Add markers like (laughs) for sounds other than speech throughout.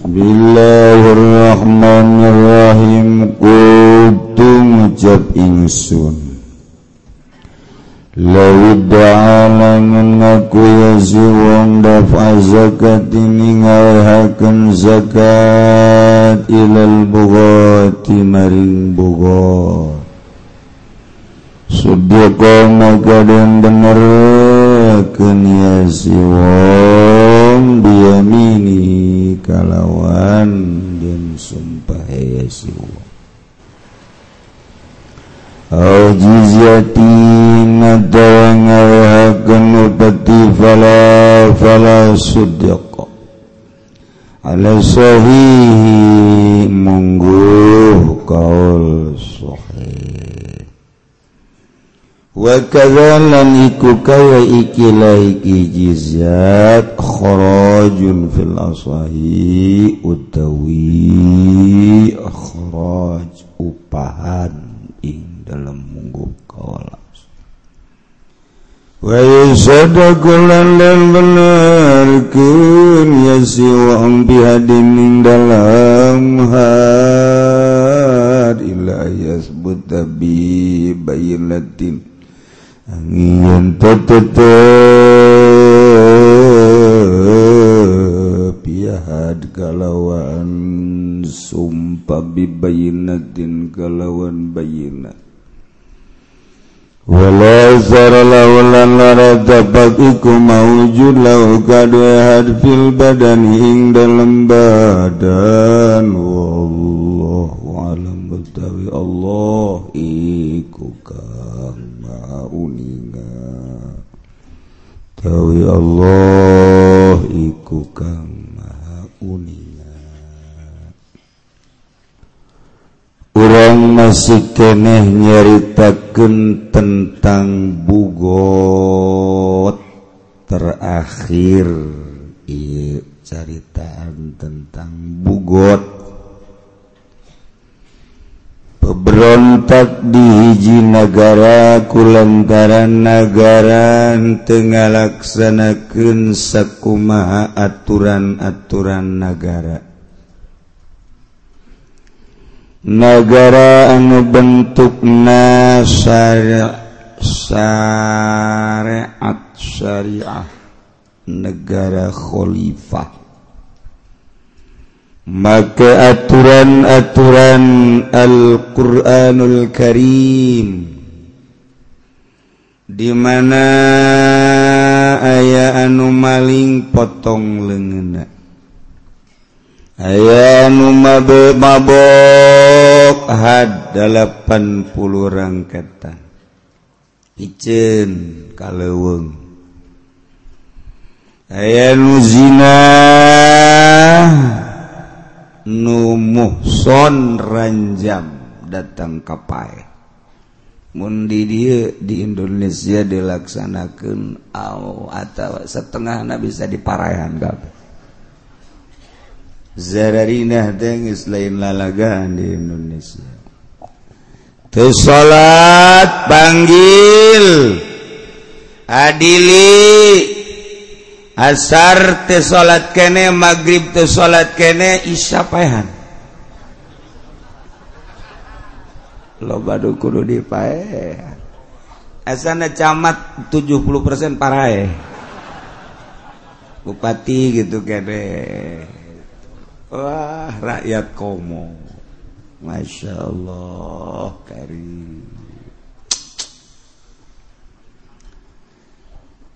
Bismillahirrahmanirrahim. Kutung ucap ingsun قدوم جب إنسون Lawi da'alaman yasi wong daf'a zakat ini zakat ilal bugati maring bugat Sedekah maka dan benar kenyasi wong biyamini kalawan jeung sumpah ya siwa Au jizyatin adawa ngawahakan upati fala fala sudyaqa Ala sahihi mungguh kaul wakazalan iku kaya ikilah iki jizat kharajun fil asahi utawi kharaj upahan ing dalam munggu kawalas. Wa yusadakulan dan bener kun yasi bihadin ing dalam had ila yasbut bi bayinatin pihat galawan sumpabi din galawan bayina wala zara lawalan larata iku mawujud lau kadu had fil badan ing dalam badan wallah Allah iku kang mauninga. Tawi Allah iku kang mauninga. Urang masih keneh nyaritakeun tentang bugot terakhir. Ieu caritaan tentang bugot. berontak dihiji negara kulantaran nagaran Tenlaksanaken sakumaha aturan-aturan negara. Negara anu bentuk na syariat syariah negara Khalifah. maka aturan-aturan Al-Quranul Karim di mana aya anu maling potong lengena aya mabe mabok had 80 rangkatan. Icen kaleweng aya nu zina numuhson ranjam datang kapai mundi dia di Indonesia dilaksanakan aw atau setengah na bisa diparahan gak zararinah tengis lain lalagaan di Indonesia. Tu salat panggil adili. asar teh salat kene magrib teh salat kene isya paehan. Loba kudu dipaehan. Asana camat 70% parae. Bupati gitu kene. Wah rakyat komo. Masya Allah karim.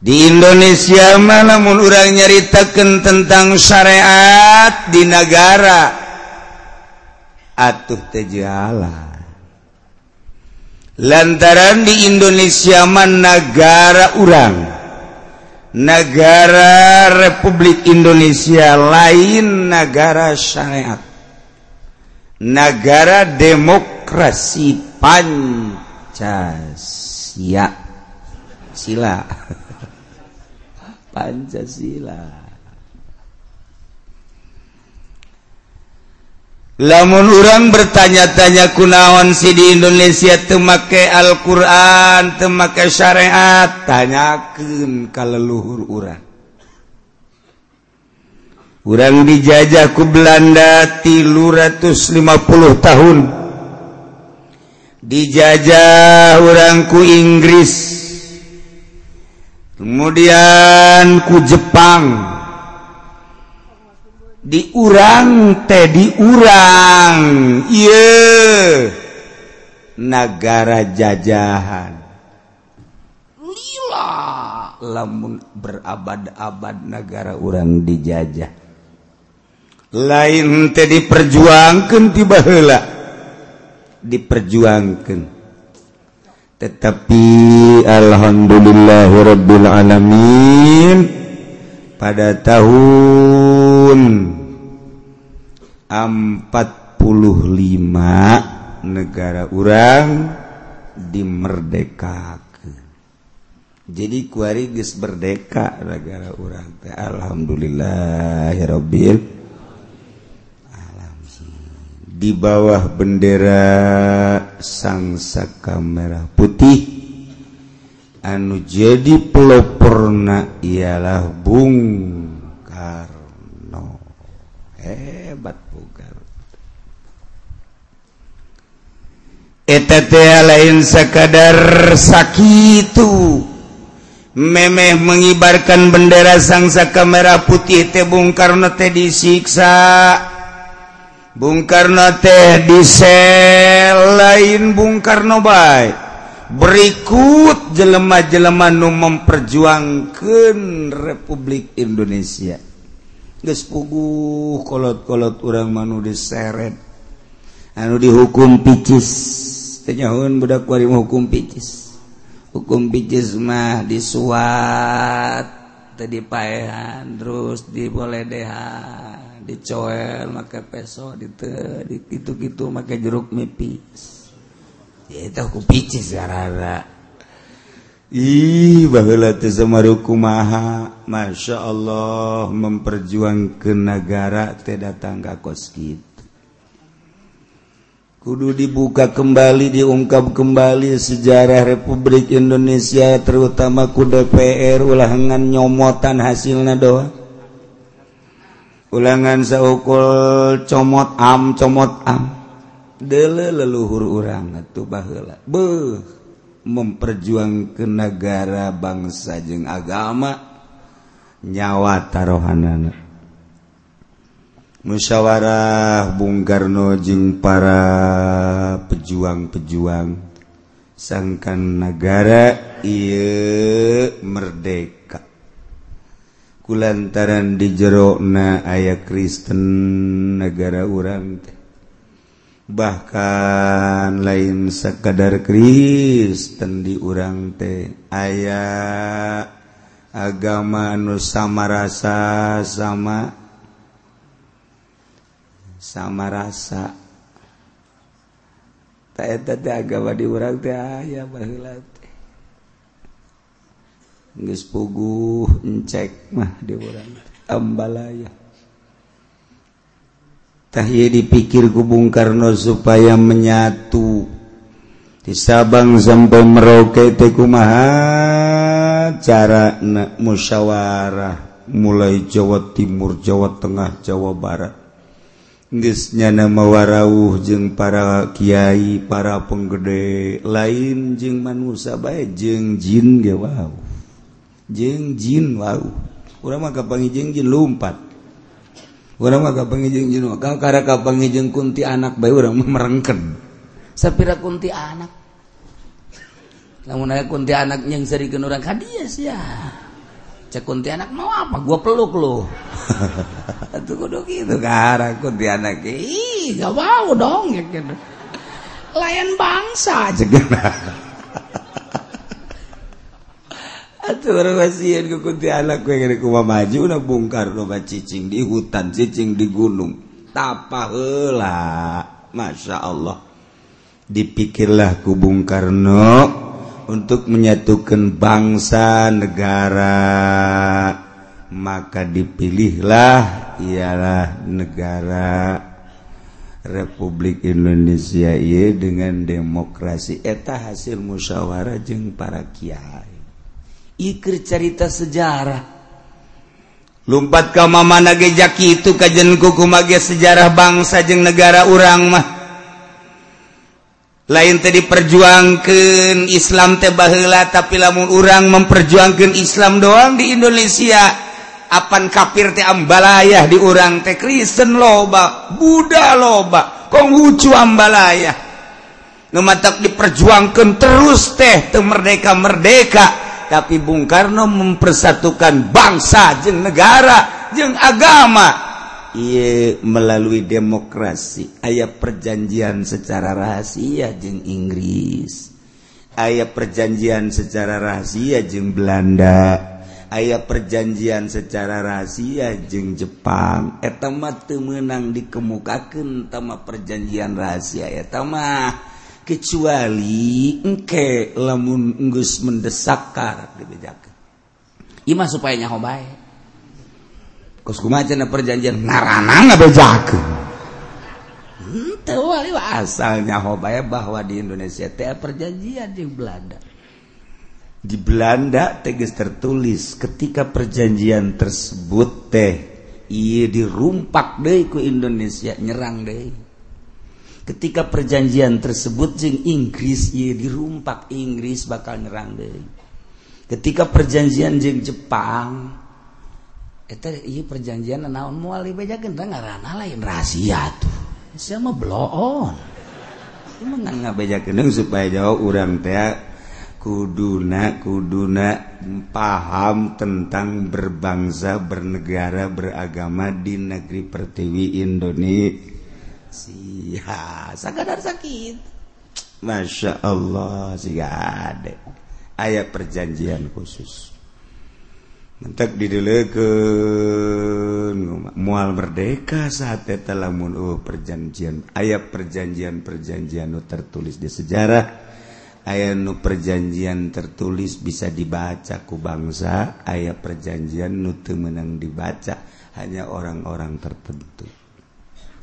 di Indonesia malamun orang nyaritakan tentang syariat di negara atuh tejala lantaran di Indonesia man negara urang. Negara Republik Indonesia lain negara syariat. Negara demokrasi Pancasila. sila Pancasila. Lamun orang bertanya-tanya kunaon si di Indonesia temake Alquran temake syariat tanyakan kalau leluhur orang orang dijajahku Belanda 350 tahun. Dijajah orangku Inggris. kemudian ku Jepang. Diurang teh diurang. Ye negara jajahan. Lila. Lamun berabad-abad negara orang dijajah. Lain teh diperjuangkan tiba hela diperjuangkan tetapi Alhamdulillahirobbil alamin pada tahun 45 negara orang dimerdekakan jadi kuari berdeka negara orang Alhamdulillahirobbil di bawah bendera sangsaka merah putih anu jadi peloporna ialah Bung Karno. Hebat bugar eta teh lain sekadar sakitu. Memeh mengibarkan bendera sangsaka merah putih teh Bung Karno teh disiksa. Bung Karno teh disel lain Bung Karno baik berikut jelema-jelema nu memperjuangkan Republik Indonesia. Geus puguh kolot-kolot urang manu diseret. Anu dihukum picis. Teh budak kuari hukum picis. Hukum picis mah disuat tadi paehan terus diboledehan. dicoel make peso dite gitu-gitu make jeruk nipis. Ya itu aku picis rara ih baheula teh maha Masya Allah memperjuangkan negara teh datang ka kos kitu kudu dibuka kembali diungkap kembali sejarah Republik Indonesia terutama ku DPR ulah nyomotan hasilnya doang ulangan saukul comot am comot am. Dele leluhur urang atuh baheula. Beuh memperjuang ke negara bangsa jeung agama nyawa tarohanana. Musyawarah Bung Karno jeung para pejuang-pejuang sangkan negara ieu merdeka. kulantaran di jerona ayah Kristen negara urang teh. Bahkan lain sekadar Kristen di urang teh. Ayah agama nu sama rasa sama sama rasa. Tak agama di urang teh ayah bahilat pugu cek mah di ambalayatahya dipikir Gubung Karno supaya menyatu. Di Sabang sampai Merauke Tekumaha cara musyawarah mulai Jawa Timur Jawa Tengah Jawa Barat. Gisnya nama warauh jeung para Kyai para penggede. Lain jeung manusia baik jengjin gewau jeng jin wau. Urang mah kapangijeng jin lumpat. Urang mah kapangijeng jin kang kara kapangijeng kunti anak bae urang mah merengken. Sapira kunti anak. Namun kunti anak yang sarikeun urang ka ya. sia. Cek kunti anak mau apa? Gua peluk lu. (laughs) Tuh kudu kitu kara kunti anak ih gak mau dong ya gitu. Layan bangsa cek maju bongkar loba ccing di hutan ccing di gunung. Tapala Masya Allah. Dipikirlah ku Bung Karno untuk menyatukan bangsa negara. Maka dipilihlah ialah negara. Republik Indonesia ye dengan demokrasi. Eta hasil musyawarah jeung para Kiai. ikir carita sejarah. Lumpat ke mama nagejaki itu kajen kuku mage sejarah bangsa jeng negara urang mah. Lain tadi perjuangkan Islam teh baheula tapi lamun urang memperjuangkan Islam doang di Indonesia apan kafir teh ambalayah di urang teh. Kristen loba Buddha loba Konghucu ambalayah. Nu diperjuangkan terus teh teu merdeka merdeka tapi Bung Karno mempersatukan bangsa jeng negara jeng agama. Iye melalui demokrasi. Ayah perjanjian secara rahasia jeng Inggris. Ayah perjanjian secara rahasia jeng Belanda. Ayah perjanjian secara rahasia jeng Jepang. Etama temenang dikemukakan tama perjanjian rahasia etama kecuali engke lamun enggus mendesakar dibedakan ima supaya nyaho bae. Kos kumaha perjanjian? Narana ngabejakeun teu wali asal nyaho bae bahwa di Indonesia teh perjanjian di Belanda. Di Belanda tegas tertulis ketika perjanjian tersebut teh iya dirumpak deh ku Indonesia nyerang deh ketika perjanjian tersebut jeng Inggris ya dirumpak Inggris bakal nyerang deh ketika perjanjian jeng Jepang itu iya perjanjian naon mual bejakeun ngaranna lain? Rahasia tuh. Sama bloon. Cuma ngabejakeun supaya jauh urang teh kuduna kuduna paham tentang berbangsa bernegara beragama di negeri pertiwi Indonesia si sakit. Masya Allah siade ayaah perjanjian khusus. Mentek didelekan mual merdeka saat lamun oh, perjanjian. Ayaah perjanjian perjanjian nu tertulis di sejarah. Aya nu perjanjian tertulis bisa dibaca ku bangsa. Ayaah perjanjian nutu menang dibaca. Hanya orang-orang tertentu.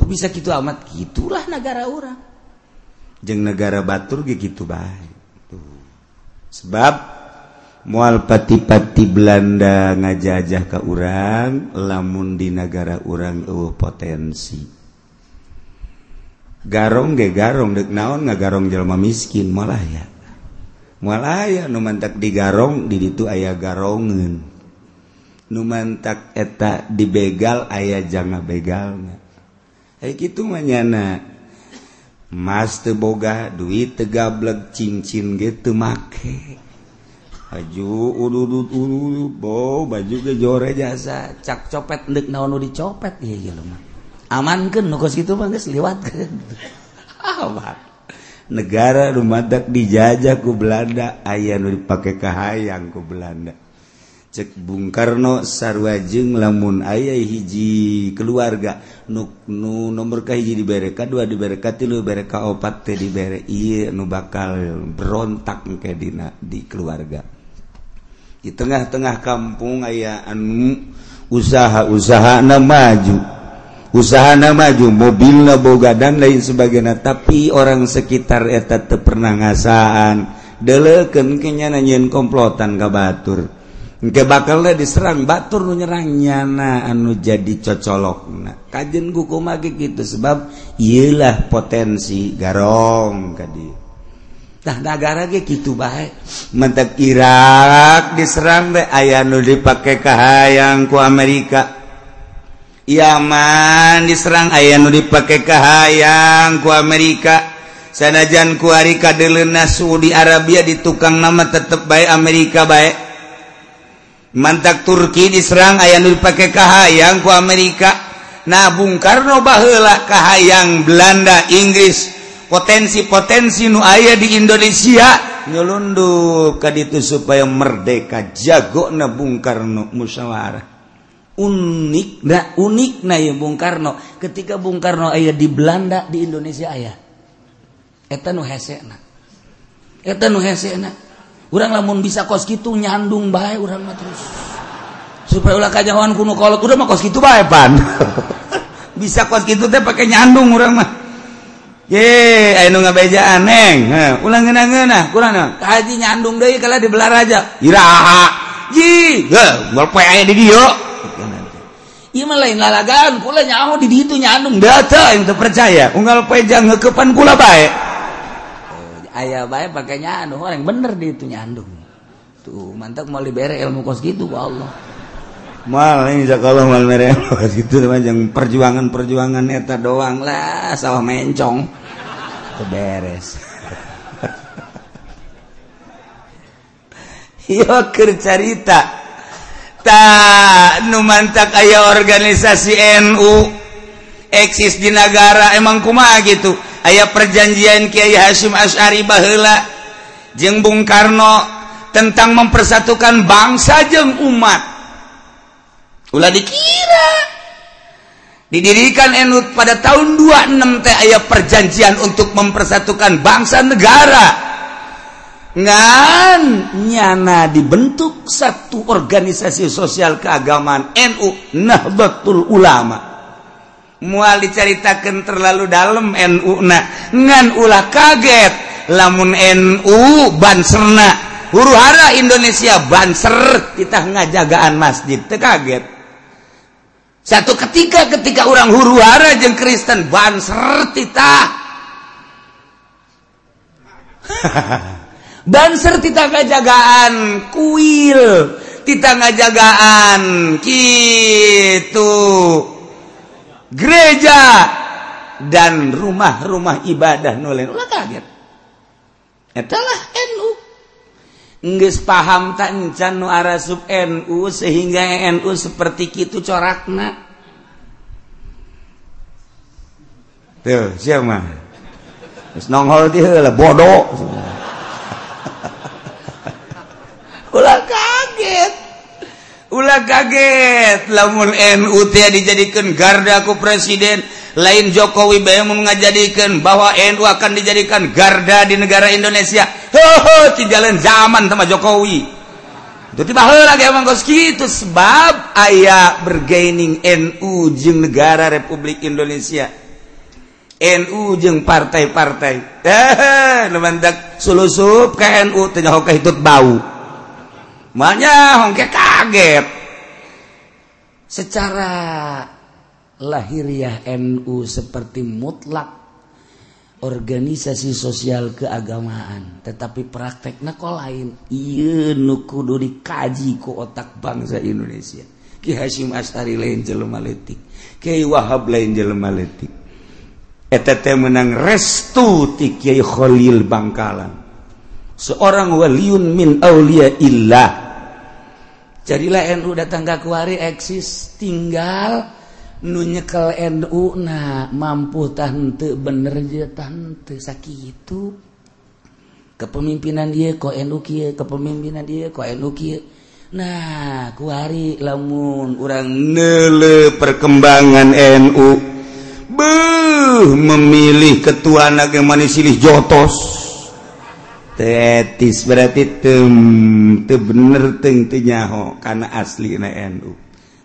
bisa gitu amat? Gitulah negara orang. Jeng negara Batur gitu baik sebab mual pati-pati Belanda ngajajah ke urang lamun di negara urang uh, potensi. Garong ge garong dek naon ngagarong jelma miskin malah ya malah ya numantak di garong di ditu ayah garongan numantak eta dibegal ayah jangan begalnya gitunya Mas boga duit tegablek cincin gitu make. Baju baju jore jasa. Cak copet ndek naon dicopet ieu mah. Amankeun nu kos kitu mah geus liwatkeun. (laughs) Negara rumadak dijajah ku Belanda aya nu dipake kahayang ku Belanda. cek Bung Karno sarwajeng lamun ayah hiji keluarga. Nuk nu nomor kahiji dibereka dua dibereka tilu bereka opat teh dibere iya nu bakal berontak ke dina di keluarga. Di tengah-tengah kampung ayah anu usaha-usaha na maju. Usaha na maju mobil na boga dan lain sebagainya tapi orang sekitar eta teu pernah ngasaan. Deleken kenyana nyen komplotan ka batur. Engke bakallah diserang batur nu nyerang nyana anu jadi cocolok nah, kajen kuku magi gitu sebab ialah potensi garong kadi nah negara ge gitu baik mentek Irak diserang deh ayah nu dipakai kahayang ku Amerika. Yaman diserang ayah nu dipakai kahayang ku Amerika. Sanajan ku Arika kadelena Saudi Arabia di tukang nama tetep baik Amerika baik mantak Turki diserang aya nu pakai kahayang ku Amerika. Nah Bung Karno baheula kahayang Belanda Inggris. Potensi-potensi nu aya di Indonesia nyelundup ka ditu supaya merdeka jago na Bung Karno musyawarah. Unik na unik na ya Bung Karno. Ketika Bung Karno aya di Belanda di Indonesia aya. Eta nu hese na. Eta nu hese na. orang lamun bisa kos gitu nyandung baik orang mah terus. Supaya ulah kajawan kuno kolot udah mah kos gitu baik pan. (laughs) Bisa kos gitu teh pakai nyandung orang mah. Ye ayo ngabeja aneng ulang ngena ngena kurang nah kaji nyandung deh kalau di belaraja iraha. Ji golpe aya di dia Iya mah lain lalagan, kula nyaho di ditu nyandung. Data yang terpercaya. Unggal pejang ngekepan kula baik. ayah baik pakainya anu orang bener di itu nyandung. Tuh mantap mau libere ilmu kos gitu wa Allah. Mal ini kalau mal mere gitu macam perjuangan perjuangan eta doang lah sawah mencong. Beres. (laughs) Yo kercarita tak nu mantak aya organisasi NU eksis di negara emang kumaha gitu? ayaah perjanjian Kyai Hasyim Asari Bahla jeung Bung Karno tentang mempersatukan bangsa jeng umat. Ulah dikira. Didirikan Enut pada tahun 26 teh aya perjanjian untuk mempersatukan bangsa negara. Ngan nyana dibentuk satu organisasi sosial keagamaan NU Nahdlatul Ulama. Mual diceritakan terlalu dalam NU nah ngan ulah kaget. Lamun NU Banserna. Huru-hara Indonesia Banser. Kita ngajagaan masjid kaget. Satu ketika ketika orang huru-hara jeung Kristen Banser kita (laughs) Banser kita ngajagaan kuil. Kita ngajagaan gitu gereja dan rumah-rumah ibadah. Nulen ulah kaget. Etalah NU nggak paham tancan nu arasub NU sehingga NU seperti itu corakna. Tuh siapa mah terus nonghol dia lah bodoh. (laughs) Ulah ulah kaget. Lamun NU dijadikan gardaku presiden lain Jokowi Bayang ngajadikan bahwa NU akan dijadikan garda di negara Indonesia. Ho di jalan zaman sama Jokowi. Itu tiba lagi emang kos gitu sebab ayah bergaining NU jeng negara Republik Indonesia. NU jeng partai-partai. Eh lemandak sulusup ke NU tanya itu bau. Hongke kaget. Secara lahiriah NU seperti mutlak organisasi sosial keagamaan tetapi praktek nako lain. Iya nu kudu dikaji ku otak bangsa Indonesia. Ki Hasyim Asari lain jelema Kyai Wahab lain jelema leutik. Eta teh menang restu ti Kiai Khalil Bangkalan. Seorang waliun min aulia illah. jadilah NU datang ke kuari eksis tinggal nu nyekel NU na mampu tante bener je tante sakitu. Kepemimpinan dia kok NU kia kepemimpinan dia kok NU kia nah kuari lamun orang nele perkembangan NU Beuh memilih ketua naga manis silih jotos. tetis berarti tem te bener teng tenyaho karena asli na NU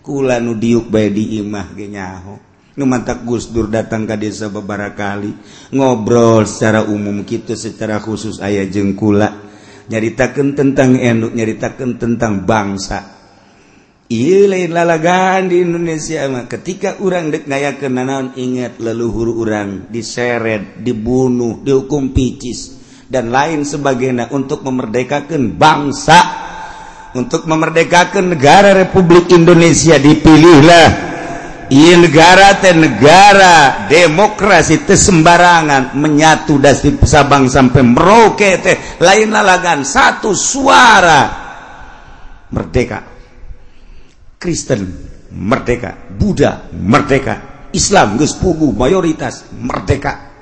kula nu diuk bae di imah ge nyaho. Nu mantak Gus Dur datang ke desa beberapa kali ngobrol secara umum gitu secara khusus ayah jeung kula. Nyaritakeun tentang NU nyaritakeun tentang bangsa. Iya lain lalagan di Indonesia mah. Ketika orang dek ngayakeun nanaon ingat leluhur orang diseret dibunuh dihukum picis. Dan lain sebagainya untuk memerdekakan bangsa untuk memerdekakan negara Republik Indonesia dipilihlah. Ini negara teh negara demokrasi teh sembarangan menyatu dari Sabang sampai Merauke teh lain lalagan satu suara merdeka. Kristen merdeka. Buddha merdeka. Islam gus pugu mayoritas merdeka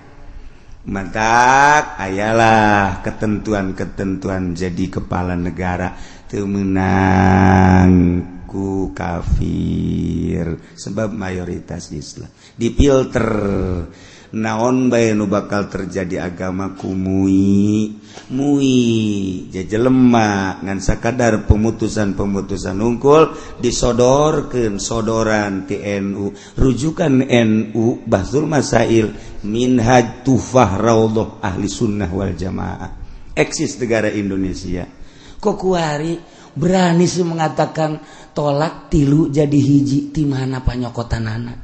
maka ayalah ketentuan-ketentuan jadi kepala negara. Temenangku kafir sebab mayoritas Islam. Dipilter. Naon bay nu bakal terjadi agama kumui mui. Jaje lemah ngansa kadar pemutusan-pemutusan ungkul disodorkan sodoran TNU rujukan NU Basul Masail minhaj tufah raudhah ahli sunnah wal jamaah. Eksis negara Indonesia. Kok kuari berani sih mengatakan tolak tilu jadi hiji di mana panyokotan anak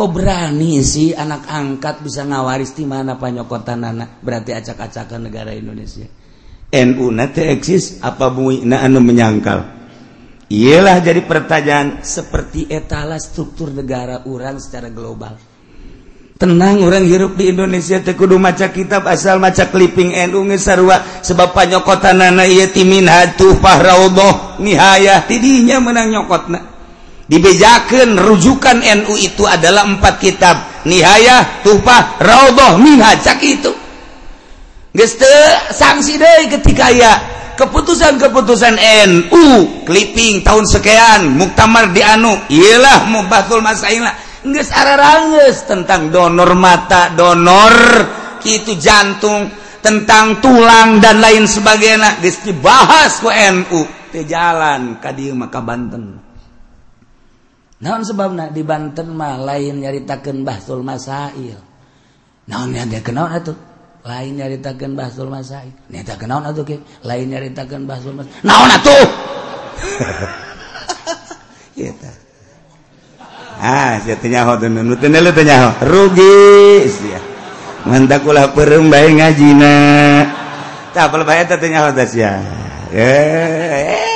kok berani sih anak angkat bisa ngawaris di mana panyokotan anak? Berarti acak-acakan negara Indonesia. NU nanti eksis apa bumi na anu menyangkal? Ialah jadi pertanyaan. Seperti etala struktur negara orang secara global. Tenang orang hirup di Indonesia tekudu maca kitab asal maca clipping NU ngesarua. Sebab panyokota nana iya timin hatu fahraudhoh nihaya tidinya menang nyokotna dibejakan rujukan NU itu adalah empat kitab. Nihayah tupah raudhah minhaj. Cak itu. Geste sanksi deh ketika ya keputusan-keputusan NU clipping tahun sekian muktamar di anu. Iyalah mubatul masailah geus ararangeus tentang donor mata donor kitu jantung tentang tulang dan lain sebagainya. Geus dibahas ku NU jalan ka dieu maka Banten. naon sebabna? Di Banten mah lain nyaritakeun bahsul masail. Naon dia kenal atuh? Lain nyaritakeun bahsul masail. Neta kenal atuh ke lain nyaritakeun bahsul masail. Naon atuh? Kita (laughs) gitu. ah ceritanya hot dan teu nyaho tanya nyaho. Rugi sih mantak ulah peureum bae ngajina tah apal bae tanya nyaho teh sia. Eh. eh.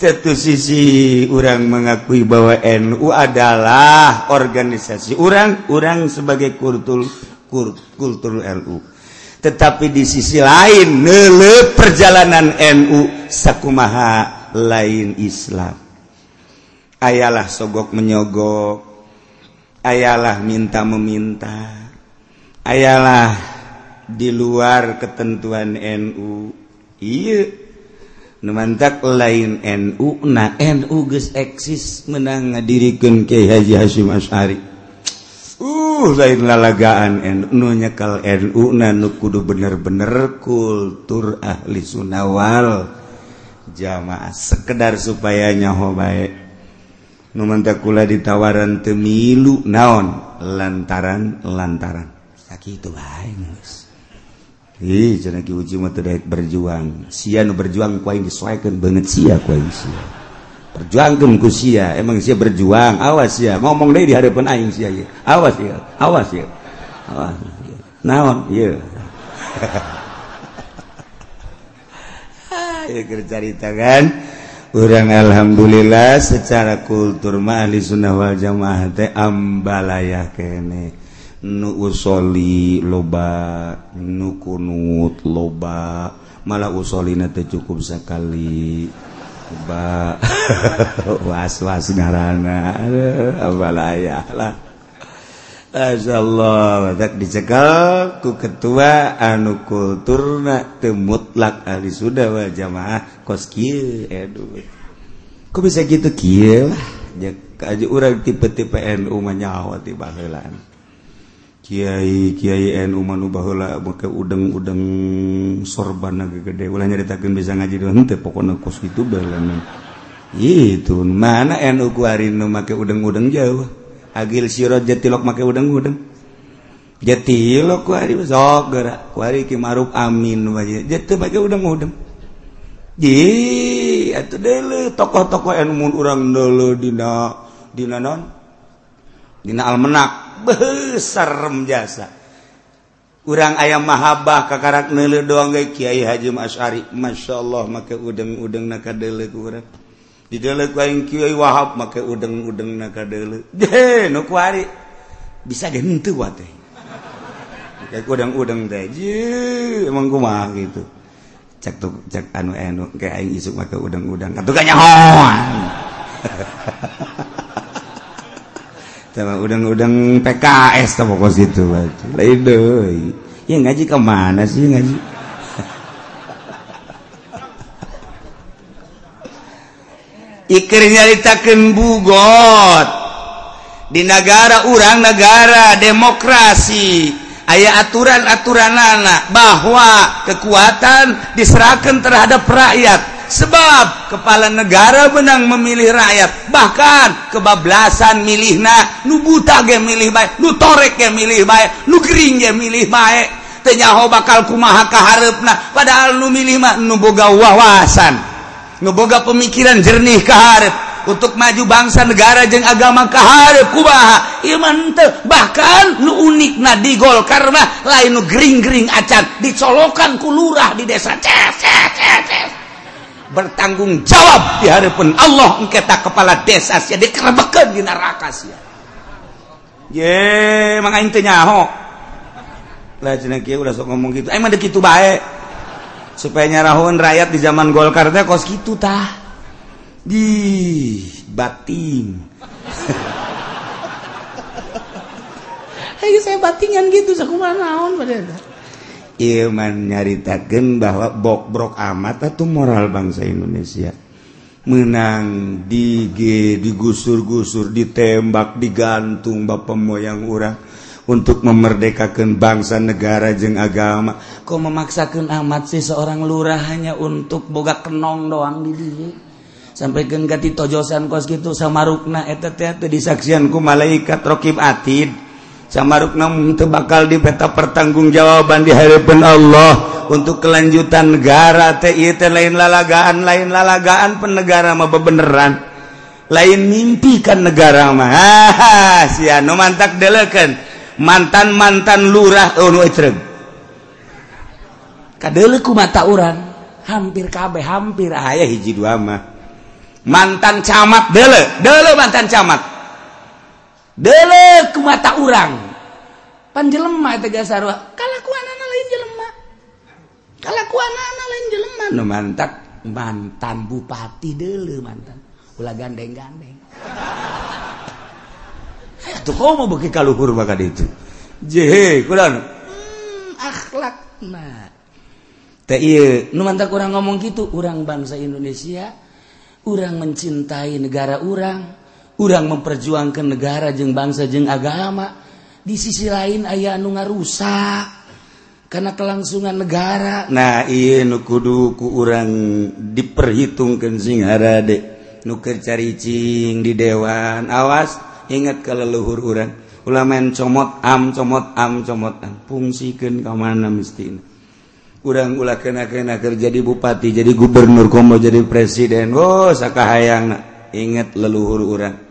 satu sisi orang mengakui bahwa NU adalah organisasi. Orang orang sebagai kultur kultur NU tetapi di sisi lain nele perjalanan NU sakumaha lain Islam. Ayalah sogok menyogok ayalah minta meminta ayalah di luar ketentuan NU iya. numantak lain NU na NU geus eksis menang ngadirikan Kiai Haji Hasyim Asy'ari uh lain lalagaan NU nu nyekal NU na nu kudu bener-bener kultur ahli sunawal. Jamaah sekedar supaya nyaho bae. Numantak kula ditawaran temilu naon? Lantaran lantaran sakitu bae geus Hi, berjuang. Si berjuang koin disesuaikan banget si perjuangkan ku sia emang sia berjuang. Awas ya ngomong deh di hadapan aing sia ya. awas ya awas ya awas. Ya. naon iya ya cerita kan? Orang alhamdulillah secara kultur mah ahli sunnah wal jamaah teh ambalaya kene. nuusoli loba nukunut loba. Malah usolina cukup sekali. Ba (laughs) was was ngarana abalaya Allah dicekal ku ketua anu kulturna temutlak ahli sudah wa jamaah kos kieu. Aduh. Kok bisa gitu kieu lah. Aja urang tipe-tipe NU menyawa di ti Kyai Kyai NU manu baheula make udeng-udeng sorban gede ulah nyaritakeun bisa ngaji doang teh pokona kos kitu beuleun. Itu mana NU ku hari nu make udeng-udeng jauh. Agil sirot jatilok make udeng-udeng. Jatilok ku hari sok gara ku hari ki maruf amin wae. Jateu make udeng-udeng. Ji atuh deuleu tokoh-tokoh NU mun urang deuleu dina dina non dina almanak besar jasa. Urang ayam mahabah kakarak nele doang ge Kiai Haji Asy'ari masyaallah make udeng-udeng na ku urang. Didelek ku aing Wahab make udeng-udeng na kadelek de nu kuari bisa ge henteu wa teh. Kayak udeng-udeng teh. Emang kumaha gitu. Cek tuh cek anu eh, anu kayak aing isuk make udeng-udeng. Katukanya kanyahoan udang-udang PKS pokok situ Laidoi. Ya ngaji kemana sih ngaji? (laughs) Iker nyaritakan bugot di negara orang negara demokrasi aya aturan-aturan anak bahwa kekuatan diserahkan terhadap rakyat sebab kepala negara benang memilih rakyat. Bahkan kebablasan milih na nu buta ge milih baik nu torek ge milih baik nu kering ge milih baik tenyaho bakal kumaha kaharepna padahal nu milih mah nu boga wawasan nu boga pemikiran jernih kaharep untuk maju bangsa negara jeung agama kaharep kumaha? Ieu mah bahkan nu unikna golkar karena lain nu gering-gering acan dicolokan ku lurah di desa. Ces ces ces, ces. Bertanggung jawab di hadapan Allah. Engketa kepala desa sia dikerebekeun di neraka sia. Ye mang aing nyaho lah cenah kieu udah sok ngomong gitu. Emang deh kitu bae supaya nyarahun rakyat di zaman Golkar teh kos gitu tah. Di batin. (laughs) Ayo saya batingan gitu sakumaha naon pada Iman nyaritakan bahwa bokbrok amat atau moral bangsa Indonesia. Menang dige digusur-gusur ditembak digantung Bapak moyang urang untuk memerdekakan bangsa negara jeng agama. Kok memaksakan amat sih seorang lurah hanya untuk boga kenong doang di dia sampai genggati tojosan kos gitu sama rukna eta teh disaksianku malaikat rokib atid. Sama rukna itu bakal di peta pertanggungjawaban di hadapan Allah untuk kelanjutan negara teh itu lain lalagaan lain lalagaan penegara mah bebeneran. Lain mimpikan negara mah. (laughs) Sia no mantak delekan mantan-mantan lurah oh, kaku mata orang hampir kabeh hampir. Ayah hiji dua mah. Mantan camat dele dele mantan camat dele ku mata orang panjelema tega sarwa kalakuanana lain jelema. Kalakuanana lain jelema. No mantak mantan bupati dele mantan. Ulah gandeng-gandeng. (laughs) Tuh kau mau bagi kaluhur bakal itu? Jehe kurang hmm, akhlak nah teh iya nu mantak kurang ngomong gitu orang bangsa Indonesia orang mencintai negara orang kurang memperjuangkan negara jeng bangsa jeng agama. Di sisi lain ayah anu nga rusak karena kelangsungan negara. Nah iya nu kudu ku urang diperhitungkan singhara dek nuker caricing di dewan. Awas ingat kalau leluhur urang ulama comot am comot am comot am. Fungsikan ke mana mesti urang ulah kena kena kerja di bupati jadi gubernur komo jadi presiden. Oh sakahayang ingat leluhur urang.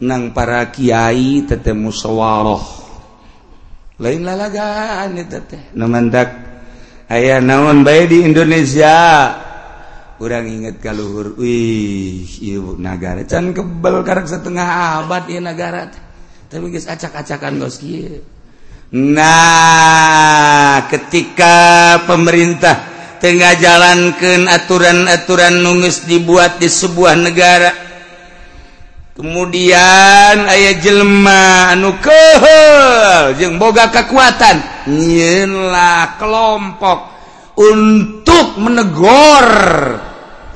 nang para Kyai tete musyawaoh lain lalagaan namandak aya naon bay di Indonesia? Kurang inget kalluhur wih ibu negara can kebel karek setengah abad ya negara tapi guys acak-acakan gos nah ketika pemerintah tengah jalankan aturan-aturan nungus dibuat di sebuah negara kemudian ayah jelma anu kehel jeung boga kekuatan nyinlah kelompok untuk menegur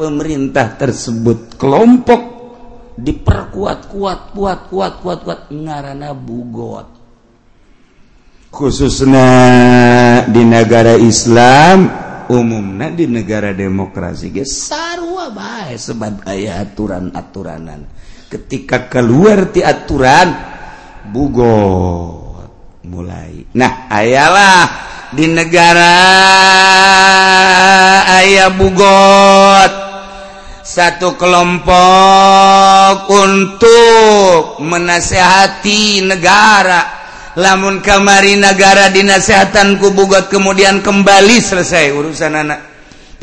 pemerintah tersebut. Kelompok diperkuat kuat kuat kuat kuat kuat ngarana bugot. Khususnya di negara Islam umumnya di negara demokrasi ge sarua bae sebab aya aturan-aturanan. ketika keluar ti aturan bugot mulai. Nah ayalah di negara ayah bugot. Satu kelompok untuk menasehati negara. Lamun kamari negara dinasehatan ku bugot kemudian kembali selesai urusan anak.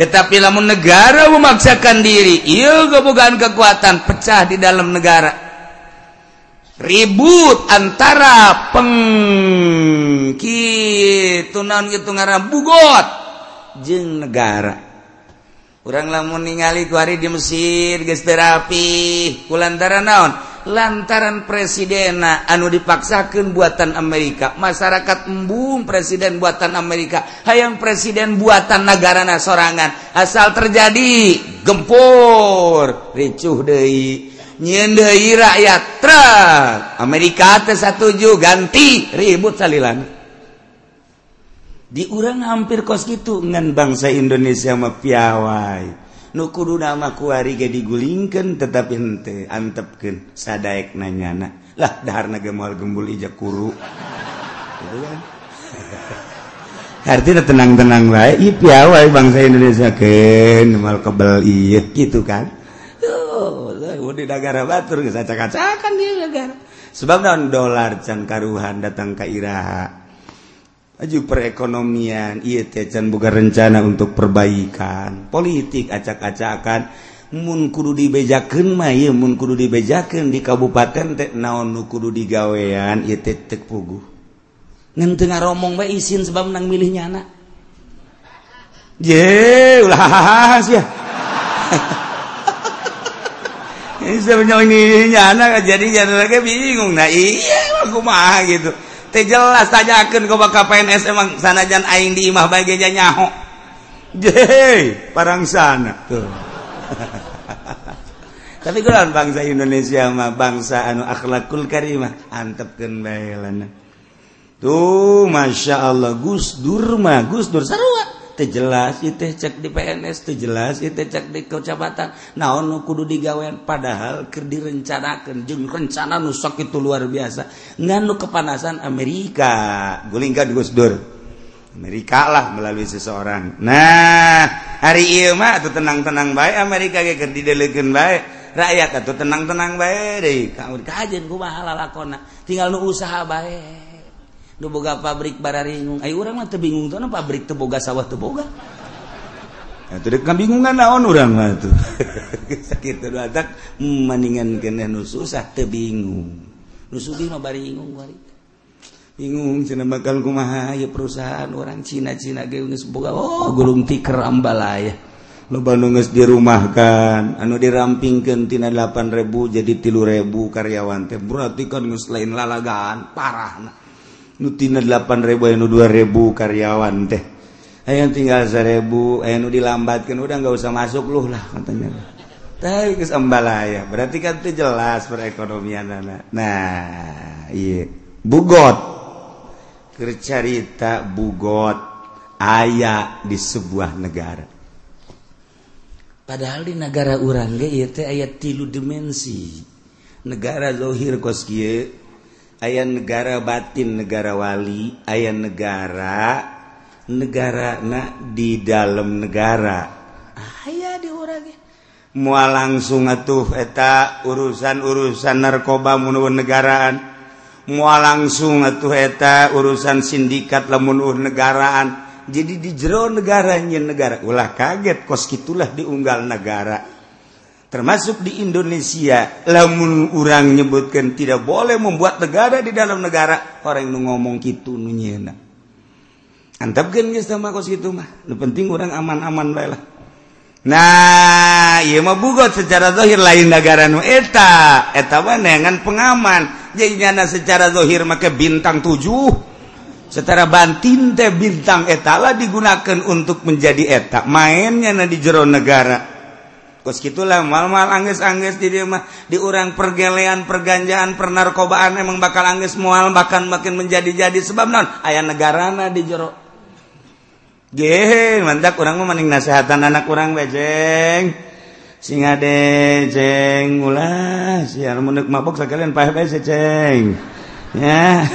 tetapi lamun negara memaksakan diri il kebukaan kekuatan pecah di dalam negara. Ribut antara pengki tunan itu ngaran bugot jeng negara. Orang lamun ningali kuari di Mesir gesterapi kulantara naon? lantaran presidena anu dipaksakan buatan Amerika. Masyarakat embung presiden buatan Amerika. Hayang presiden buatan negara nasorangan asal terjadi gempur ricuh Dei nyendai rakyat. Truk Amerika atas satuju ganti ribut salilan. Diurang hampir kos gitu ngan bangsa Indonesia mapiawai nukudu nama kuari ge digulingkan tetapi henteu antepkan sadaek nanyana. Lah dahar gemal gembul ija kuru. Artinya tenang-tenang baik iya piawai bangsa Indonesia kan mal kebel iya gitu kan? Oh di negara batur geus acak-acakan dia negara sebab non dolar can karuhan datang ke Iraha? Aju perekonomian acan boga rencana untuk perbaikan. Politik acak-acakan Mun kudu dibejaken ieu Mun kudu dibejaken di Kabupaten teh naon nu kudu digawean Itek pugu teu romong bae isin sebab nang milihnya anak je ulah ya (laughs) ini sebenarnya ini anak jadi jadi lagi bingung. Nah iya aku mah gitu. jelas tanyakan ka bakal PNS emang sanajan aing di imah bagainya nyaho. Jehe parang sana. Tuh. (laughs) Tapi kalau bangsa Indonesia mah bangsa anu akhlakul karimah antepkeun bae tuh masya Allah Gus Durma Gus Dur sarua. jelas itu cek di PNS itu jelas itu cek di kecamatan naon nu kudu digawean? Padahal keur direncanakeun jeung rencana nu sok itu luar biasa. Ngan nu kepanasan Amerika. Gulingkan Gus Dur. Amerika lah melalui seseorang. Nah hari ieu mah atuh tenang-tenang baik Amerika ge keur dideleukeun baik rakyat atau tenang-tenang baik deh. Kamu kajian kumaha bahala tinggal nu usaha baik boga pabrik bararingung Ayo orang mah tebingung tuh pabrik teboga sawah teboga itu dek kambingungan naon orang mah tuh. Sakit tuh atak mendingan kena nu susah tebingung nu sugih mah baringung bari. Bingung cina bakal kumaha ya perusahaan orang Cina Cina ge geus boga oh gulung tiker ambalaya loba nu geus dirumahkan anu dirampingkeun tina 8000 jadi 3000 karyawan teh berarti kan geus lain lalagaan parahna. nutina 8000 anu 2000 karyawan teh. Ayo tinggal 1000 aya nu dilambatkan udah nggak usah masuk lu lah katanya. Tapi geus ambalaya. Berarti kan itu jelas perekonomian anak nah iya bugot. Kercarita bugot ayah di sebuah negara. Padahal di negara urang ge ieu teh aya tilu dimensi. Negara lohir kos kieu ayah negara batin negara wali. Ayah negara negara na di dalam negara. Aya di mua langsung atuh eta urusan-urusan narkoba munuh negaraan. Mua langsung atuh eta urusan sindikat lemunuh negaraan. Jadi di jero negaranya negara. Ulah kaget kos gitulah diunggal negara. Termasuk di Indonesia lamun orang nyebutkan tidak boleh membuat negara di dalam negara orang yang ngomong gitu nunyena antap kan geus sama kos gitu mah lu penting orang aman-aman bae lah. Nah iya mah bugot secara zahir lain negara nu eta. Eta dengan pengaman. Jadi nyana secara zahir make bintang tujuh. Secara bantin teh bintang eta lah digunakan untuk menjadi eta. Mainnya na di jero negara gitulah mal-mal angges-angges di dia mah di orang pergelean perganjaan pernarkobaan emang bakal angges mual bahkan makin menjadi-jadi sebab non ayah negarana di jero Geh, mantap orang mau mending nasihatan anak orang bejeng. Singa de jeng ulah siar munuk mabok sekalian pahe bae ceng. Ya.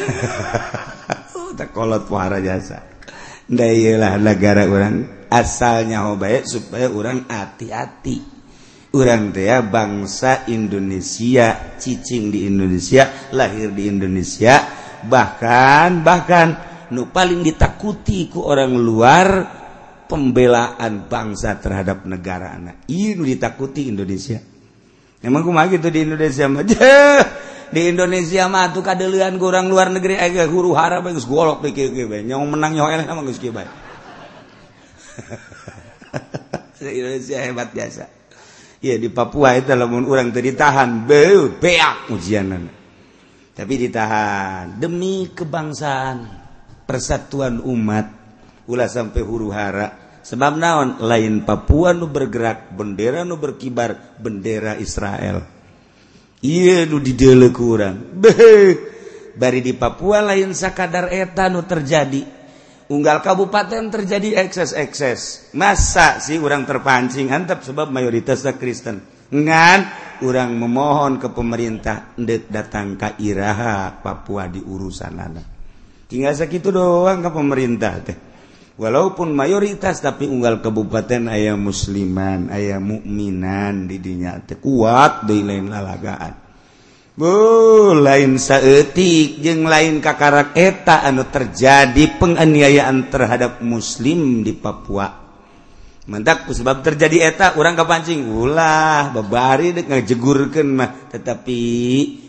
(laughs) tak kolot puara jasa. Da lah negara orang asalnya baik supaya orang hati-hati ya bangsa Indonesia ccing di Indonesia lahir di Indonesia. Bahkan bahkan nu paling ditakutiku orang luar pembelaan bangsa terhadap negara anak ini ditakuti Indonesia. Emangku gitu di Indonesia (laughs) di Indonesia mah tuh kadelian orang luar negeri agak huru hara bagus golok yang menang (laughs) Indonesia hebat biasa ya di Papua itu lamun orang tadi ditahan beu ujianan tapi ditahan demi kebangsaan persatuan umat ulah sampai huru hara. Sebab naon lain Papua nu bergerak bendera nu berkibar bendera Israel. Iya nu didele kurang bari di Papua lain sakadar eta nu terjadi. unggal kabupaten terjadi ekses-ekses masa sih orang terpancing? Antap sebab mayoritasnya Kristen. Ngan orang memohon ke pemerintah ndek datang ke Iraha Papua di urusan anak tinggal segitu doang ke pemerintah teh. Walaupun mayoritas tapi unggal kabupaten ayah musliman ayah mukminan didinya teh kuat di lain lalagaan. Bu lain saetik jeung lain kakara eta anu terjadi penganiayaan terhadap muslim di Papua. Mentak sebab terjadi eta orang kapancing ulah babari dek ngajegurkeun mah tetapi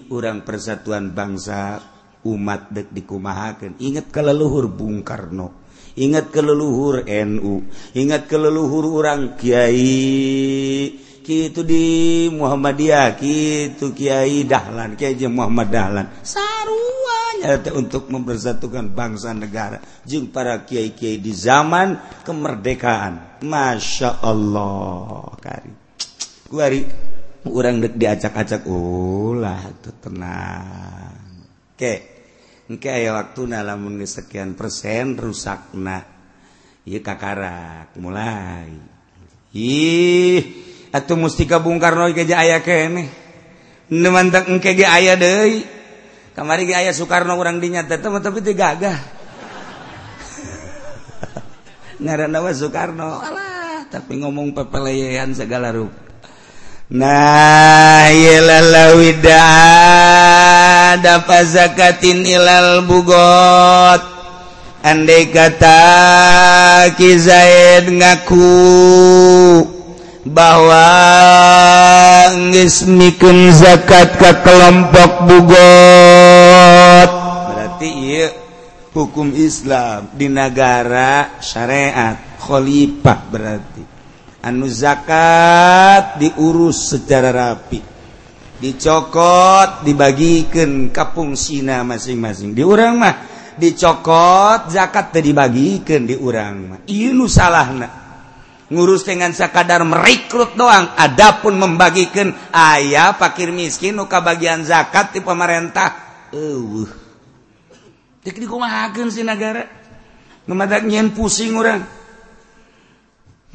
orang persatuan bangsa umat dek dikumahakeun. Ingat ke leluhur Bung Karno. Ingat ke leluhur NU. Ingat ke leluhur orang Kiai itu di Muhammadiyah gitu Kyai Dahlan Kyai Muhammad Dahlan. Saruanya untuk mempersatukan bangsa negara. Jeng para kiai-kiai di zaman kemerdekaan. Masya Allah kari. Kuari orang dek diacak-acak ulah itu tenang. Oke aya waktu lamun sekian persen rusak nah iya kakarak mulai. Ih Atuh mustika Bung Karno ke aya kene. Nemantak engke ge aya deui. Kamari ge aya Soekarno urang dinyata tapi teu gagah. (laughs) Ngaranna mah Soekarno. Alah, tapi ngomong pepeleyean segala rupa. Nah, yelalawida dapat zakatin ilal bugot. Andai kata Ki Zaid ngaku bahwaismikun zakat ke kelompok Bugot. Berarti iya, hukum Islam di negara syariat Khalifah berarti. Anu zakat diurus secara rapi dicokot dibagikan kapung Sina masing-masing. Di urang mah dicokot zakat tadi dibagikan di urang mah. Ini salahna. ngurus dengan sekadar merekrut doang. Adapun membagikan ayah fakir miskin nuka bagian zakat di pemerintah. Uh. si sih negara ngemadak nyen pusing orang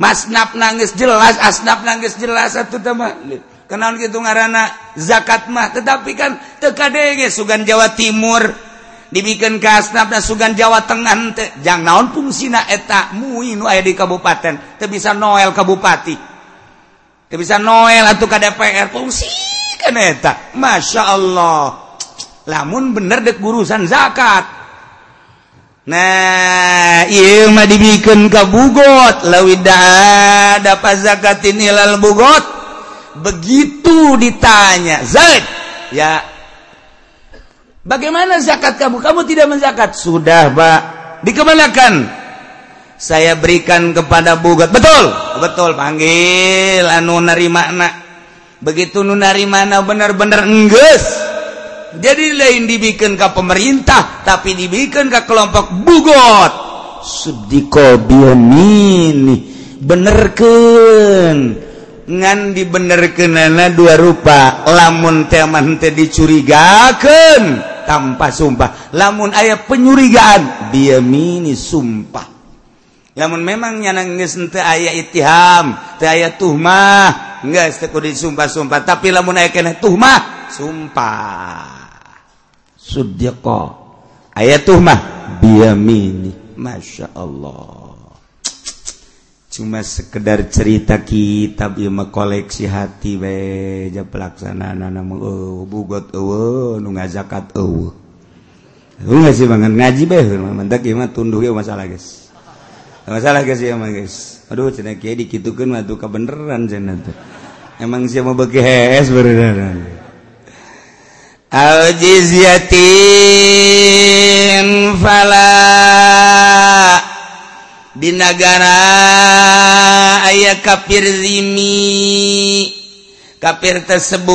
masnap nangis jelas asnap nangis jelas satu tema kenal gitu ngarana zakat mah. Tetapi kan tekadenges sugan Jawa Timur. dibikin kasnapna Sugan Jawa Tengah te. jangan naon fungsina eta? Muin aya di kabupaten. Teu bisa noel ka bupati teu bisa noel atau ka DPR fungsi kana eta. Masya Allah. Lamun bener dek urusan zakat. Nah ieu mah dibikin ka bugot. Leuwih da zakatin ilal bugot. Begitu ditanya zaid ya Bagaimana zakat kamu? Kamu tidak menzakat. Sudah, Pak. Dikemanakan? Saya berikan kepada bugat. Betul. Betul, panggil anu narimakna. Begitu nu narimakna benar-benar enggeus. Jadi lain dibikin ke pemerintah, tapi dibikin ke kelompok bugot. Sudiko biomini. Benerkan ngan dibenerkenana dua rupa lamun teman teh dicurigakan tanpa sumpah. Lamun ayat penyurigaan dia mini sumpah. Lamun memang nyanangis ente ayat itiham te ayat tuhmah. Enggak setekudi sumpah-sumpah tapi lamun ayat kena tuhmah sumpah. Sudyaqo ayat tuhmah biamini Masya Allah. cuma sekedar cerita kitab ilmu koleksi hati beja pelaksana nama oh bugot oh, oh nu ngazakat oh, oh Lu sih banget ngaji be mentak ieu iya mah tunduk ya masalah guys. Masalah guys ya mah guys. Aduh cenah kieu dikitukeun mah tuh kebeneran cenah tuh. Emang sia mah beuki hees beneran. Al jizyatin fala di negara ayah kafir zimi. Kafir tersebut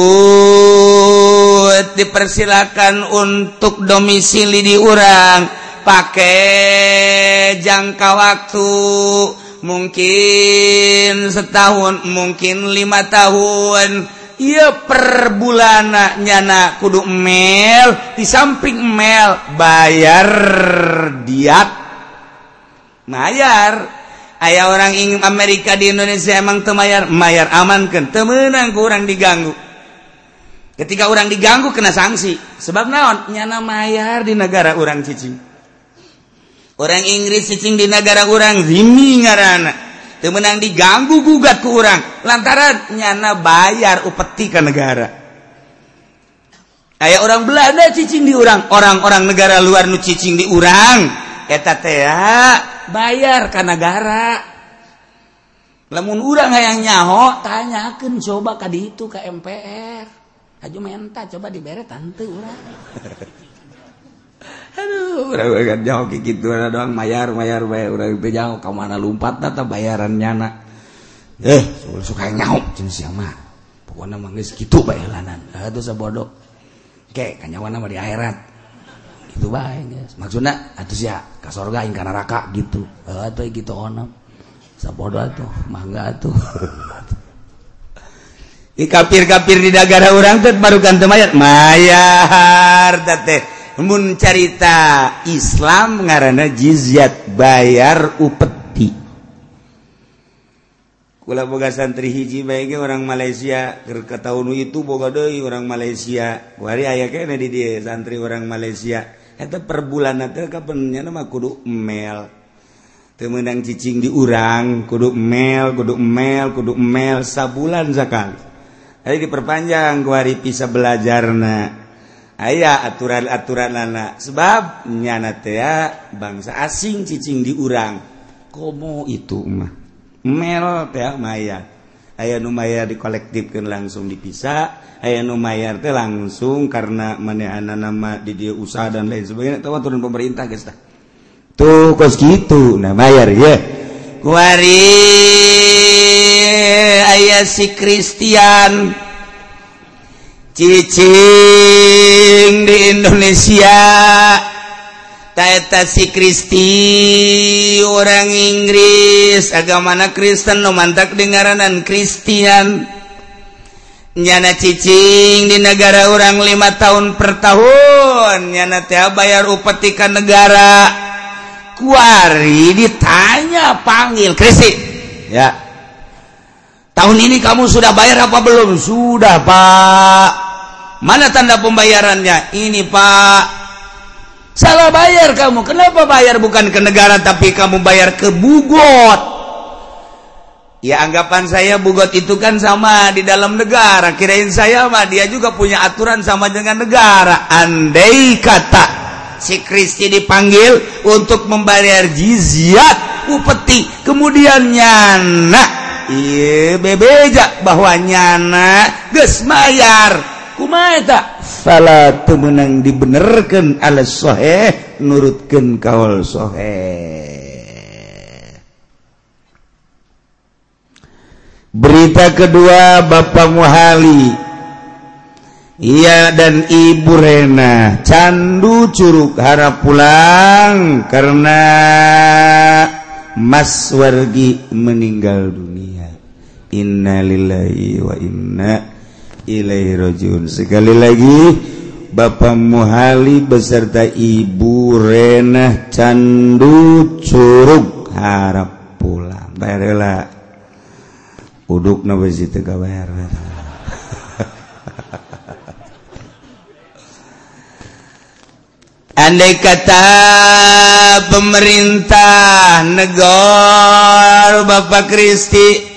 dipersilakan untuk domisili di orang pakai jangka waktu mungkin setahun mungkin lima tahun. Ia perbulan nyana kudu email di samping email bayar diat mayar. Ayaah orang ingin Amerika di Indonesia emang temayar mayar. Amankan temenang kurang diganggu. Ketika orang diganggu kena sanksi sebab naon? Nyana mayar di negara orang cicing. Orang Inggris cicing di negara orang zimi ngarana. Temenang diganggu gugat ke orang lantaran nyana bayar upeti ke negara. Aya orang Belanda cicing di orang orang-orang negara luar nu cicing di orang eta teh bayar ke negara lemun urang yang nyaho tanyakan coba kadi itu ke MPR Haju menta coba dibere tante urang (laughs) Aduh, urang kan jauh kayak gitu ada doang bayar bayar bayar urang itu jauh ke mana lompat tata bayarannya nak. Eh, suka nyaho jeung sia mah. Pokona mah geus kitu baelanan. Aduh sabodo. Oke, kanyawana mah di akhirat. itu baik ya maksudnya itu sih ya ke sorga ingkar neraka gitu. Eh itu gitu onam. Sapodo tuh mangga tuh I kapir kapir di negara orang tuh baru kan mayat. Mayar tete mun cerita Islam ngarana jizyat bayar upeti. Kula boga santri hiji baiknya orang Malaysia ke tahun itu boga doi orang Malaysia. Wari ayah kayaknya di dia santri orang Malaysia. eta perbulan kapannya nama? Kudu mel. Temenang cicing diurang kudu mel kudu mel kudu mel sabulan sekali ayo diperpanjang ku hari bisa belajar na aya aturan-aturan anak sebab nyana tea bangsa asing cicing diurang komo itu mah. Mel teh maya. aya Numayar dikolektifkan langsung dipisah aya Numayar teh langsung karena manehan nama di dia usaha dan lain sebagainya. Tahu turun pemerintah guys tuh kos gitu nah bayar ya kuari ayah si Kristen cicing di Indonesia. Taetasi Kristi orang Inggris. Agama Kristen no mantap dengaranan Kristen nyana cicing di negara orang lima tahun per tahun. Nyana teh bayar upeti ka negara. Kuari ditanya panggil Kristi. Ya. Tahun ini kamu sudah bayar apa belum? Sudah pak. Mana tanda pembayarannya? Ini Pak salah bayar kamu. Kenapa bayar? Bukan ke negara tapi kamu bayar ke bugot. Ya anggapan saya bugot itu kan sama di dalam negara. Kirain saya mah dia juga punya aturan sama dengan negara. Andai kata si Kristi dipanggil untuk membayar jizyat upeti kemudian nyana. Iya bebeja bahwa nyana ges mayar salah temenang dibenerkan alasshoeh nurutkan kaolshoeh berita kedua Bapak muhali. Iya dan Ibu Rena. Candu Curug harap pulang karena Mas Wargi meninggal dunia. Innalillahi wa inna Ilairojun sekali lagi Bapak Muhali beserta Ibu Renah candu Curug harap pulang. Barela uduk na besi teu kabayar. (laughs) Andai kata pemerintah negor Bapak Kristi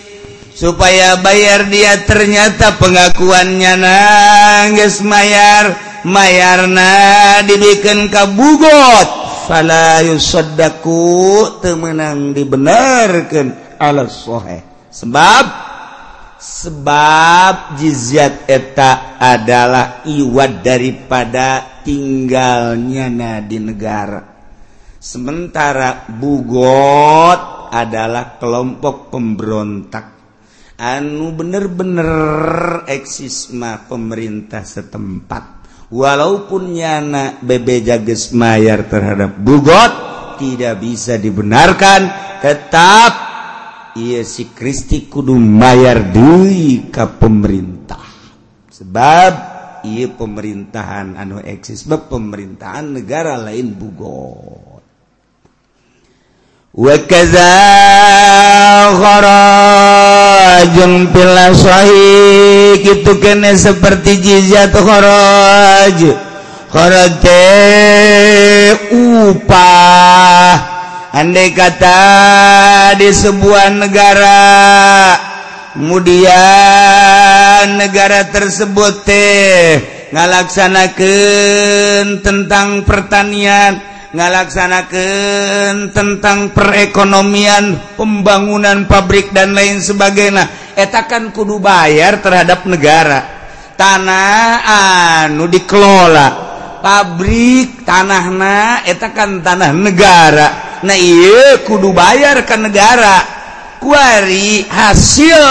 supaya bayar dia ternyata pengakuannya nangis mayar. Mayarna dibikin kabugot. Falayusaddaku temenang dibenarkan ala sohe. Sebab sebab jizyat eta adalah iwat daripada tinggalnya na di negara. Sementara bugot adalah kelompok pemberontak anu bener-bener eksisma pemerintah setempat. Walaupun nyana bebe jages mayar terhadap bugot tidak bisa dibenarkan tetap ia si Kristi kudu mayar deui ka pemerintah. Sebab ia pemerintahan anu eksis pemerintahan negara lain bugot jung pilaswahi gitu kene seperti jizat kharaj kharaj e upah. Andai kata di sebuah negara kemudian negara tersebut teh ngalaksanakan tentang pertanian ngalaksanakan tentang perekonomian pembangunan pabrik dan lain sebagainya. Etakan kudu bayar terhadap negara. Tanah anu dikelola. Pabrik tanahna etakan tanah negara. Nah iya kudu bayar ke negara. Kuari hasil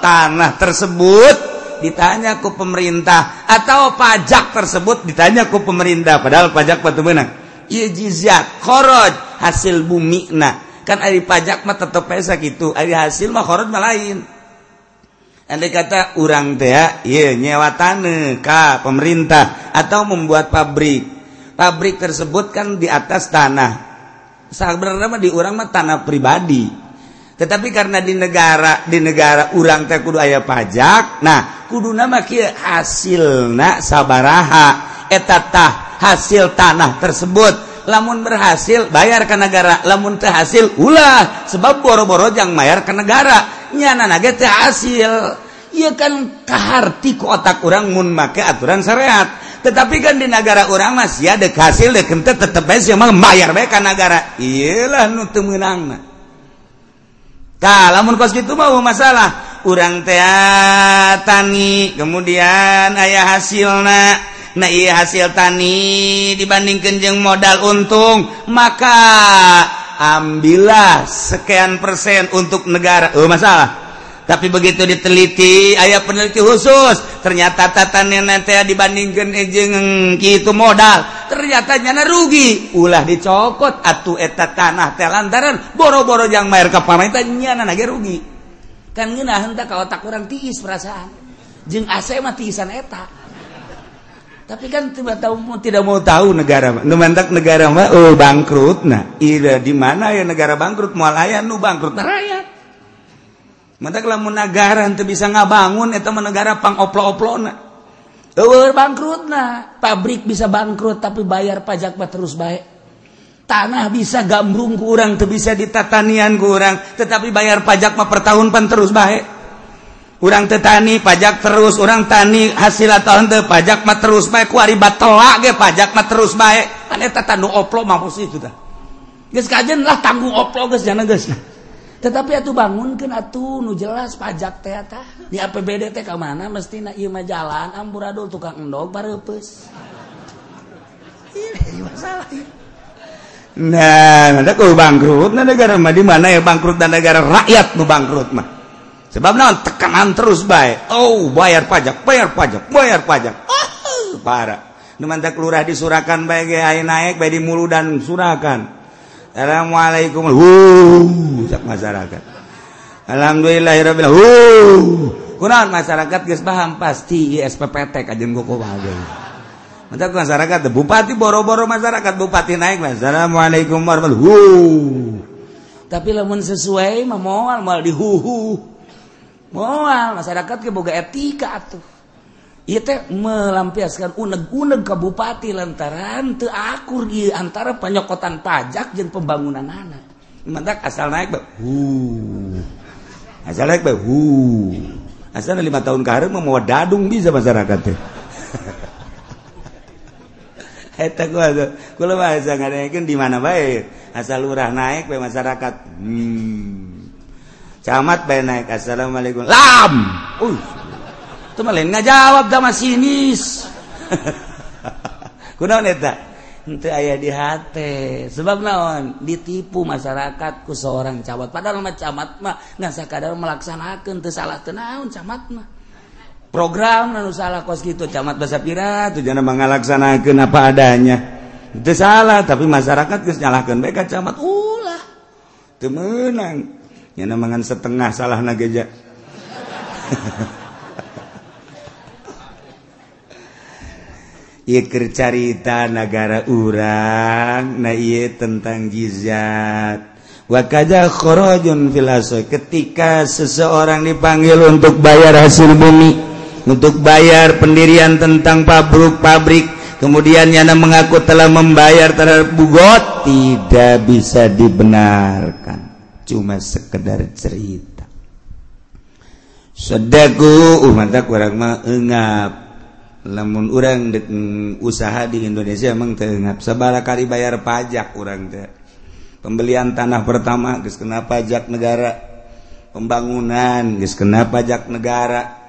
tanah tersebut ditanya ku pemerintah atau pajak tersebut ditanya ku pemerintah. Padahal pajak batu menang jiziat koro hasil bumi nah. Kan hari pajak mah tetap pesa gitu hari hasil mah koro lain. Andai kata orang teh iya nyewa tanah ka pemerintah atau membuat pabrik. Pabrik tersebut kan di atas tanah. Sebenarnya di orang mah tanah pribadi. Tetapi karena di negara di negara orang teh kudu ayah pajak nah kudu nama kia hasil nak sabaraha etatah hasil tanah tersebut. Lamun berhasil bayar ke negara. Lamun terhasil ulah. Sebab boro-boro yang bayar ke negara. Nyana nage hasil. Iya kan kaharti ku otak orang mun make aturan syariat. Tetapi kan di negara orang masih ada hasil deh kente tetep aja yang bayar baik ke negara. Iyalah nu temenang nah lamun kos gitu mau masalah. Orang teh tani kemudian ayah hasilnya Nah iya hasil tani dibandingkan jeng modal untung maka ambillah sekian persen untuk negara. Oh masalah. Tapi begitu diteliti ayah peneliti khusus ternyata tatan nanti dibandingkan eh, ejeng gitu modal. Ternyata nyana rugi. Ulah dicokot atuh eta tanah teh lantaran boro-boro yang mayar ke pemerintah nyana nage rugi. Kan ngeunah henteu ka otak urang tiis perasaan. Jeung ase mah tiisan eta. tapi kan tiba tahu mau tidak mau tahu negara numantak negara mah oh bangkrut. Nah ida di mana ya negara bangkrut? Mual aya nu bangkrut nah rakyat. Mantak lamun negara teu bisa ngabangun eta mah negara pangoplo-oplona eueuh bangkrut nah. Pabrik bisa bangkrut tapi bayar pajak mah terus baik tanah bisa gambrung kurang teu bisa ditatanian kurang tetapi bayar pajak mah per tahun pan terus baik orang tetani pajak terus. Orang tani hasil tahun te pajak mah terus baik kuari batela ge pajak mah terus baik kan eta tanu oplo mampus itu dah geus kajen lah tanggung oplo geus jana geus. Tetapi atuh bangunkeun atuh nu jelas pajak teh tah di APBD teh ka mana mesti na ieu mah jalan amburadul tukang endog bareupes. Ini masalah Nah, ada kau bangkrut, nah negara mah. Di mana ya bangkrut dan negara rakyat nu bangkrut mah. Sebab naon? Tekanan terus baik oh bayar pajak bayar pajak bayar pajak. Oh, parah. Nu mantak lurah disurakan baik ge naik baik di mulu dan surakan. Assalamualaikum. Huh sak masyarakat. Alhamdulillahirabbil huh kunaon masyarakat geus paham? Pasti SPPT kajen goko bae Mantak masyarakat. Bupati boro-boro masyarakat. Bupati naik Assalamualaikum warahmatullahi huh tapi lamun sesuai mah moal dihuhu Moal masyarakat keboga etika atuh. Ieu teh melampiaskan uneg-uneg ka bupati lantaran teu akur ieu antara penyokotan pajak jeung pembangunan anak. Mantak asal naik bae. Hu. Asal naik bae. Hu. Asal lima tahun ke hareup mau dadung bisa masyarakat teh. (laughs) Eta gua tuh, gua mah asa ngadakeun di mana bae. Asal lurah naik bae masyarakat. Hmm. Camat bae naik assalamualaikum. Lam. Uy. Itu malah nggak ngajawab da masinis. (laughs) Kunaon eta? Henteu aya di hate. Sebab naon? Ditipu masyarakat ku seorang camat. Padahal mah camat mah ngan sakadar melaksanakan teu salah teu naon camat mah. Program anu salah kos kitu camat basa pira tujuanna mangalaksanakeun apa adanya. Teu salah tapi masyarakat geus nyalahkeun bae ka camat ulah. Teu meunang. Mangan setengah salah nageja. (laughs) Carita negara urang na tentang gizat wajahkhorojun ketika seseorang dipanggil untuk bayar hasil bumi untuk bayar pendirian tentang pabrik-pabrik kemudian Yana mengaku telah membayar terhadap bugot tidak bisa dibenarkan cuma sekedar cerita. Sedaku umat kurang mah engap. Lamun orang dek usaha di Indonesia emang keengap sabara kali bayar pajak orang teh. Pembelian tanah pertama geus kena pajak negara. Pembangunan geus kena pajak negara.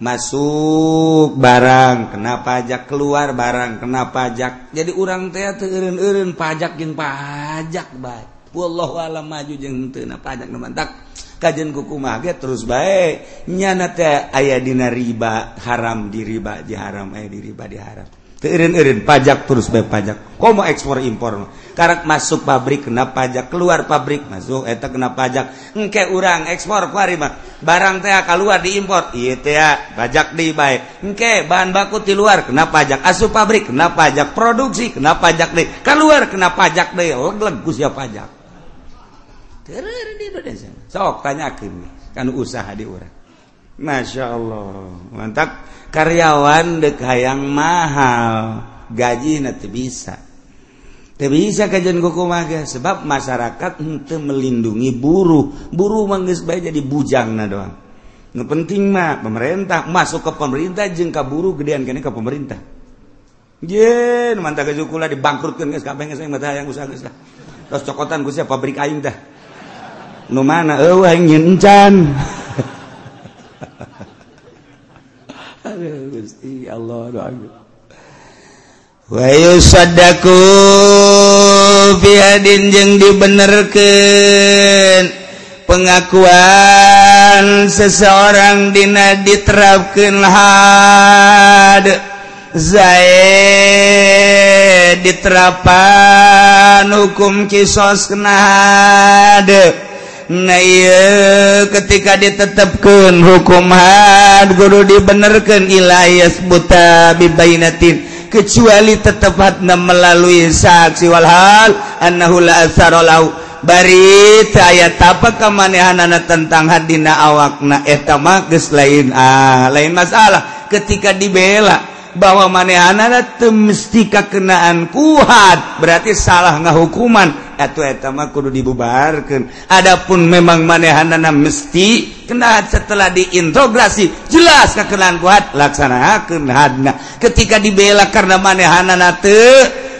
Masuk barang kena pajak. Keluar barang kena pajak. Jadi orang teh teureun-eureun pajak jeung pajak baik wallahu alam maju jeung henteu pajak nu mantak kajian kuku mage terus baik nyana teh aya dina riba haram di riba di haram aya di riba di haram Teureun-eureun pajak terus bae pajak. Komo ekspor impor. Karek masuk pabrik kena pajak, keluar pabrik masuk eta kena pajak. Engke urang ekspor kuari mah. Barang teh keluar diimpor, ieu teh pajak di bae. Engke bahan baku di luar kena pajak, asup pabrik kena pajak, produksi kena pajak deui. Keluar kena pajak deui, leg-leg pajak. sok tanyakin kan usaha di orang. Masya Allah. Mantap. Karyawan dek hayang mahal. Gaji nanti bisa tidak bisa kajian kuku maga. Sebab masyarakat ente melindungi buruh. Buruh manggis baik jadi bujang na doang. Nu penting mah pemerintah. Masuk ke pemerintah jeng ke buruh gedean kene ke pemerintah. Jen mantap kejukula dibangkrutkan guys kabeh guys mata yang usaha guys lah. Terus cokotan guys pabrik aing dah. nu mana eueuh nyieun encan aduh Gusti Allah doa wa yusaddaku fi hadin jeung dibenerkeun pengakuan seseorang dina diterapkeun had. Zaid diterapan hukum kisos kena hade ketika ditetapkan hukuman guru dibenarkan Ilayas buta bibainatin. Kecuali tetaphatna melalui saksi walhal annahu la asarolau bari aya tapak kemanehanana tentang hadina awakna? Eh, Eta mah geus lain ah lain masalah. Ketika dibela bahwa manehanana teu mesti kakenaan kuat. Berarti salah ngahukuman atauama kudu dibubarkan Adapun memang manehanana mesti kena setelah diintegrasi jelas kekenaan kuat laksanakan hadna. Ketika dibela karena manehanana te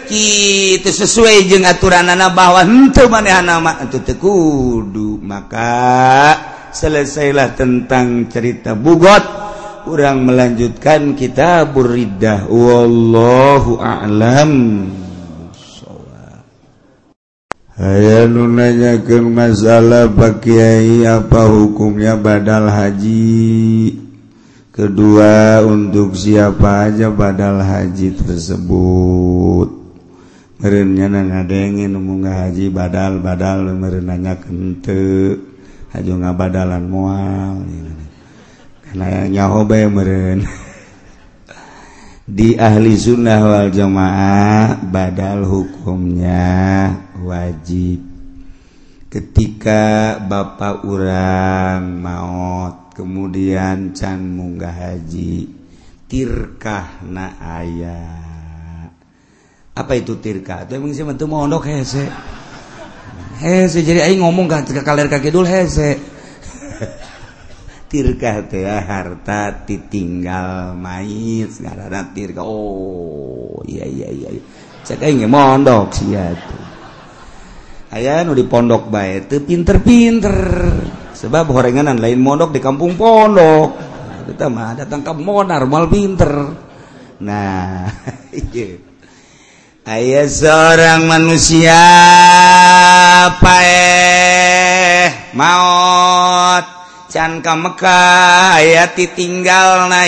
itu sesuai je aturan anak bahwa untuk manehana itu tekudu maka selesailah tentang cerita bugot. Orang melanjutkan kita buridah wallahu a'lam. aya nu masalah pakaiai apa hukumnya badal haji? Kedua untuk siapa aja badal haji tersebut? Merenya ngadengin munggah haji badal badal merenanya kente haju ngabadalan moal mual nyahoba yang meren di ahli sunnah wal jamaah badal hukumnya wajib. Ketika Bapak urang maut kemudian can munggah haji tirkah na ayah apa itu tirkah? Itu emang sih mentu mondok hese. Hese jadi aing ngomong gak ke kaler kaki dul hese. (laughs) Tirkah teh harta ditinggal mait ngarana tirkah. Oh iya iya iya cek aing mondok sih ya tuh. aya nu di pondok bae itu pinter-pinter. Sebab gorenganan lain mondok di kampung pondok. Kita mah datang ke monar mal pinter. Nah (laughs) aya seorang manusia paeh maut can ka Mekah aya ditinggal na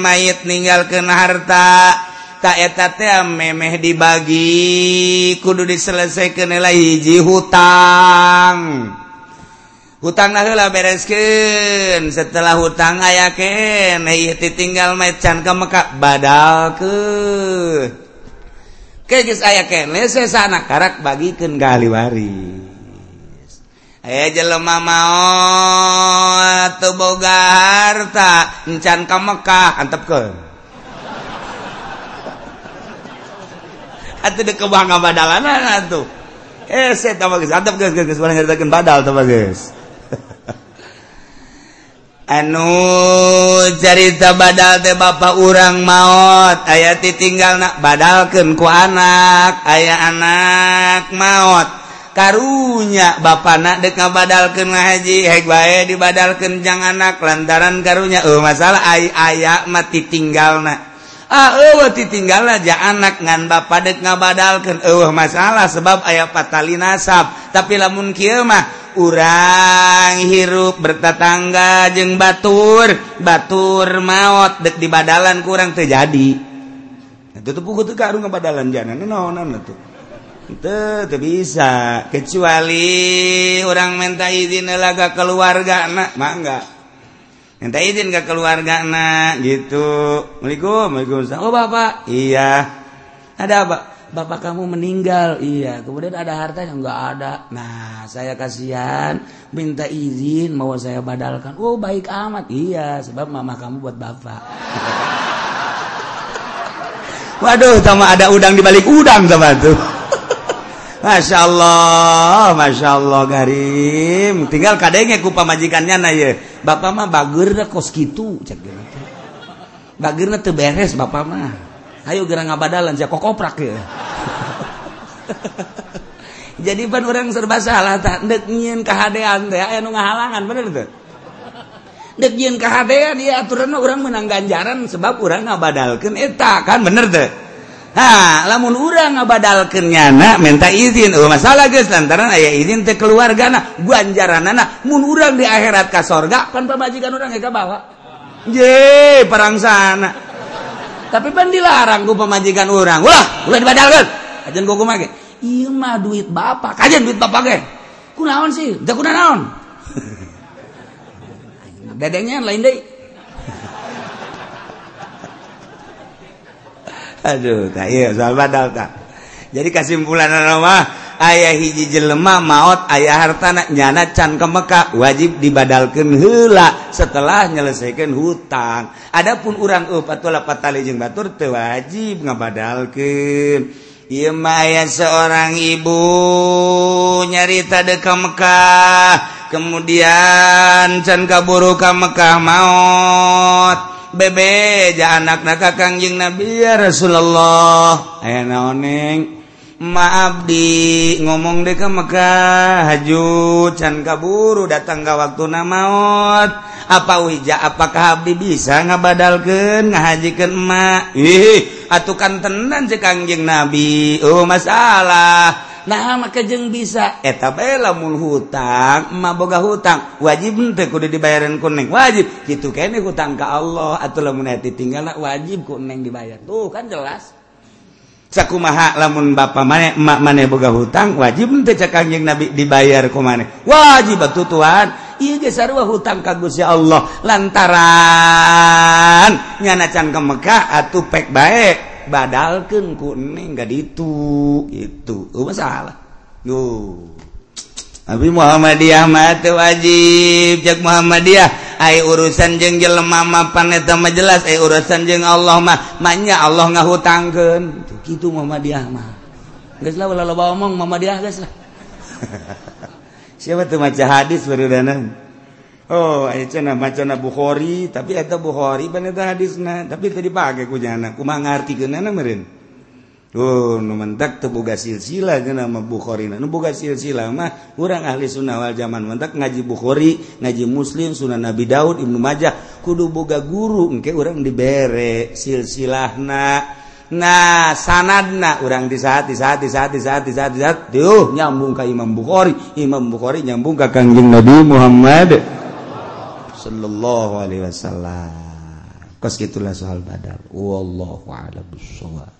mayit ninggal ke harta. taeta memeh dibagi kudu diselesaikan nilai hiji hutang. Hutanglah beresken setelah hutang ayaken tinggal mecan ke Mekkak badal ke aya ayaken sana karak bagikan kaliwari aya jelema mau tuh boga harta encan ke Mekkah antep ke? atau dek kebangga badalan tuh eh saya tambah geus antep geus geus barang badal tambah (laughs) anu carita badal teh bapak urang maut. Ayah ditinggal nak badalkan ku anak. Ayah anak maut. Karunya bapak nak dek ngabadalkan ngahaji hek bae dibadalkan jang anak. Lantaran karunya oh masalah ay ayak mati tinggal nak Ah, ditinggal aja anak ngan bapak dek ngabadalkan eueuh masalah sebab aya patali nasab tapi lamun Kimah urang hirup bertetangga jeung batur. Batur maut dek di badalan kurang terjadi ngebadalan jangan bisa kecuali orang minta izin laga keluarga anak mangga minta izin ke keluarga anak gitu. Assalamualaikum Waalaikumsalam. Oh bapak? Iya. Ada apa? Bapak kamu meninggal? Iya. Kemudian ada hartanya? Nggak ada. Nah saya kasihan. Minta izin mau saya badalkan. Oh baik amat. Iya sebab mama kamu buat bapak. (laughs) Waduh sama ada udang di balik udang sama tuh Masya Allah Masya Allah garim tinggal kadenge ku pamajikannya na ye. Bapak mah bager kos gitu cek bagurna teu beres bapak mah. Ayo gerang ngabadalan cek kokoprak ya (laughs) jadi pan orang serba salah tak dek nyin kehadean teh. Aya nu ngahalangan bener teh. Dek nyin kehadean ieu aturan orang menang ganjaran sebab orang ngabadalkeun eta kan bener teh. ha lamun urang ngabadalkeun nyana minta izin. Oh masalah geus lantaran aya izin teh keluargana ganjaranana. Mun urang di akhirat ka sorga pan pamajikan urang ge bawa ye perang sana tapi pan dilarang ku pemajikan urang. Ulah ulah dibadalkan ajan gogo mah ge? Ieu mah duit bapak. Kajian duit bapak ge? Kunaon sih? Da kunaon? (laughs) Dedengnya lain deui. Aduh jadi kesimpulan nama ayah hiji jelema maut ayah hartana nyana can ke Mekah wajib dibadalkan hela setelah menyelesaikan hutang. Adapun urang jeung Batur wajib ngebadalkan Imaya seorang ibu nyarita deka Mekah kemudian can kaburu ka Mekah maut. bebeja anak naka Kangjeng Nabi Rasulullah. Aya naoneng maafdi ngomong deka Mekah haju can kaburu datang ke waktu na maut apa wija Apakah Abdi bisa ngabadalken ngahajikan emak? Ih atukan tenan si Kangjeng Nabi. Oh masalah. nah maka jeng bisa. Eta bae lamun hutang maboga hutang. Wajib teu kudu dibayaran kuning wajib. Gitu kene hutang ke Allah. Atau lamun hati tinggal wajib kuning dibayar. Tuh kan jelas. Sakumaha lamun bapa mana emak mana boga hutang wajib teu cek kanjing nabi dibayar ku mana wajib atuh tuan iya ge sarua hutang ka Gusti Allah. Lantaran nyana cangkem Mekah atuh pek baik badalkan kuning nggak itu itu masalah uh. Abi Muhammadiyah mati wajib. Cek Muhammadiyah ay urusan jeng jelema mah paneta mah jelas ay urusan jeng Allah mah maknya Allah ngahutangkeun. Gitu Muhammadiyah mah. Geus lah ulah loba omong Muhammadiyah geus lah. (laughs) Siapa tuh maca hadis barudanan Oh eh, Bukhari tapi Bukhari hadisnya tapi tadi pakai kujana kuma ngerti oh, mentak terbuka silsila nama Bukhari buka silsila mah kurang ahli sunnawal zaman mentak ngaji Bukhari ngaji muslim Sunan Nabi Daud Ibnu Majah. Kudu boga guru engke orang dibere silsilahna. Nah sanadna orang di saat di saat di saat di saat di saat di saat tuh nyambung ke Imam Bukhari. Imam Bukhari nyambung ke Kangjeng Nabi Muhammad. sallallahu Alaihi Wasallam. Kos gitulah soal badal wallahu a'lam bishawab